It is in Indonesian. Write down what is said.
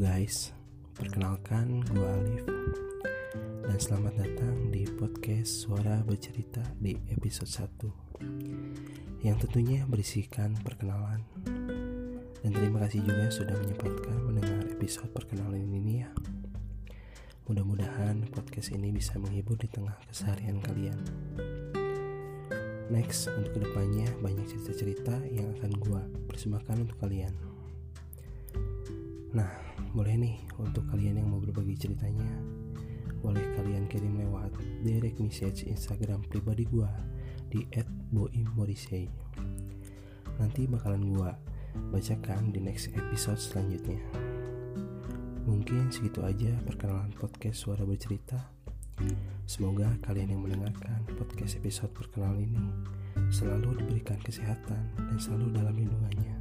guys, perkenalkan gue Alif. Dan selamat datang di podcast Suara Bercerita di episode 1 Yang tentunya berisikan perkenalan. Dan terima kasih juga sudah menyempatkan mendengar episode perkenalan ini ya. Mudah-mudahan podcast ini bisa menghibur di tengah keseharian kalian. Next, untuk ke depannya banyak cerita-cerita yang akan gue persembahkan untuk kalian. Nah, boleh nih untuk kalian yang mau berbagi ceritanya, boleh kalian kirim lewat direct message Instagram pribadi gua di @boimmorisei. Nanti bakalan gua bacakan di next episode selanjutnya. Mungkin segitu aja perkenalan podcast Suara Bercerita. Semoga kalian yang mendengarkan podcast episode perkenalan ini selalu diberikan kesehatan dan selalu dalam lindungannya.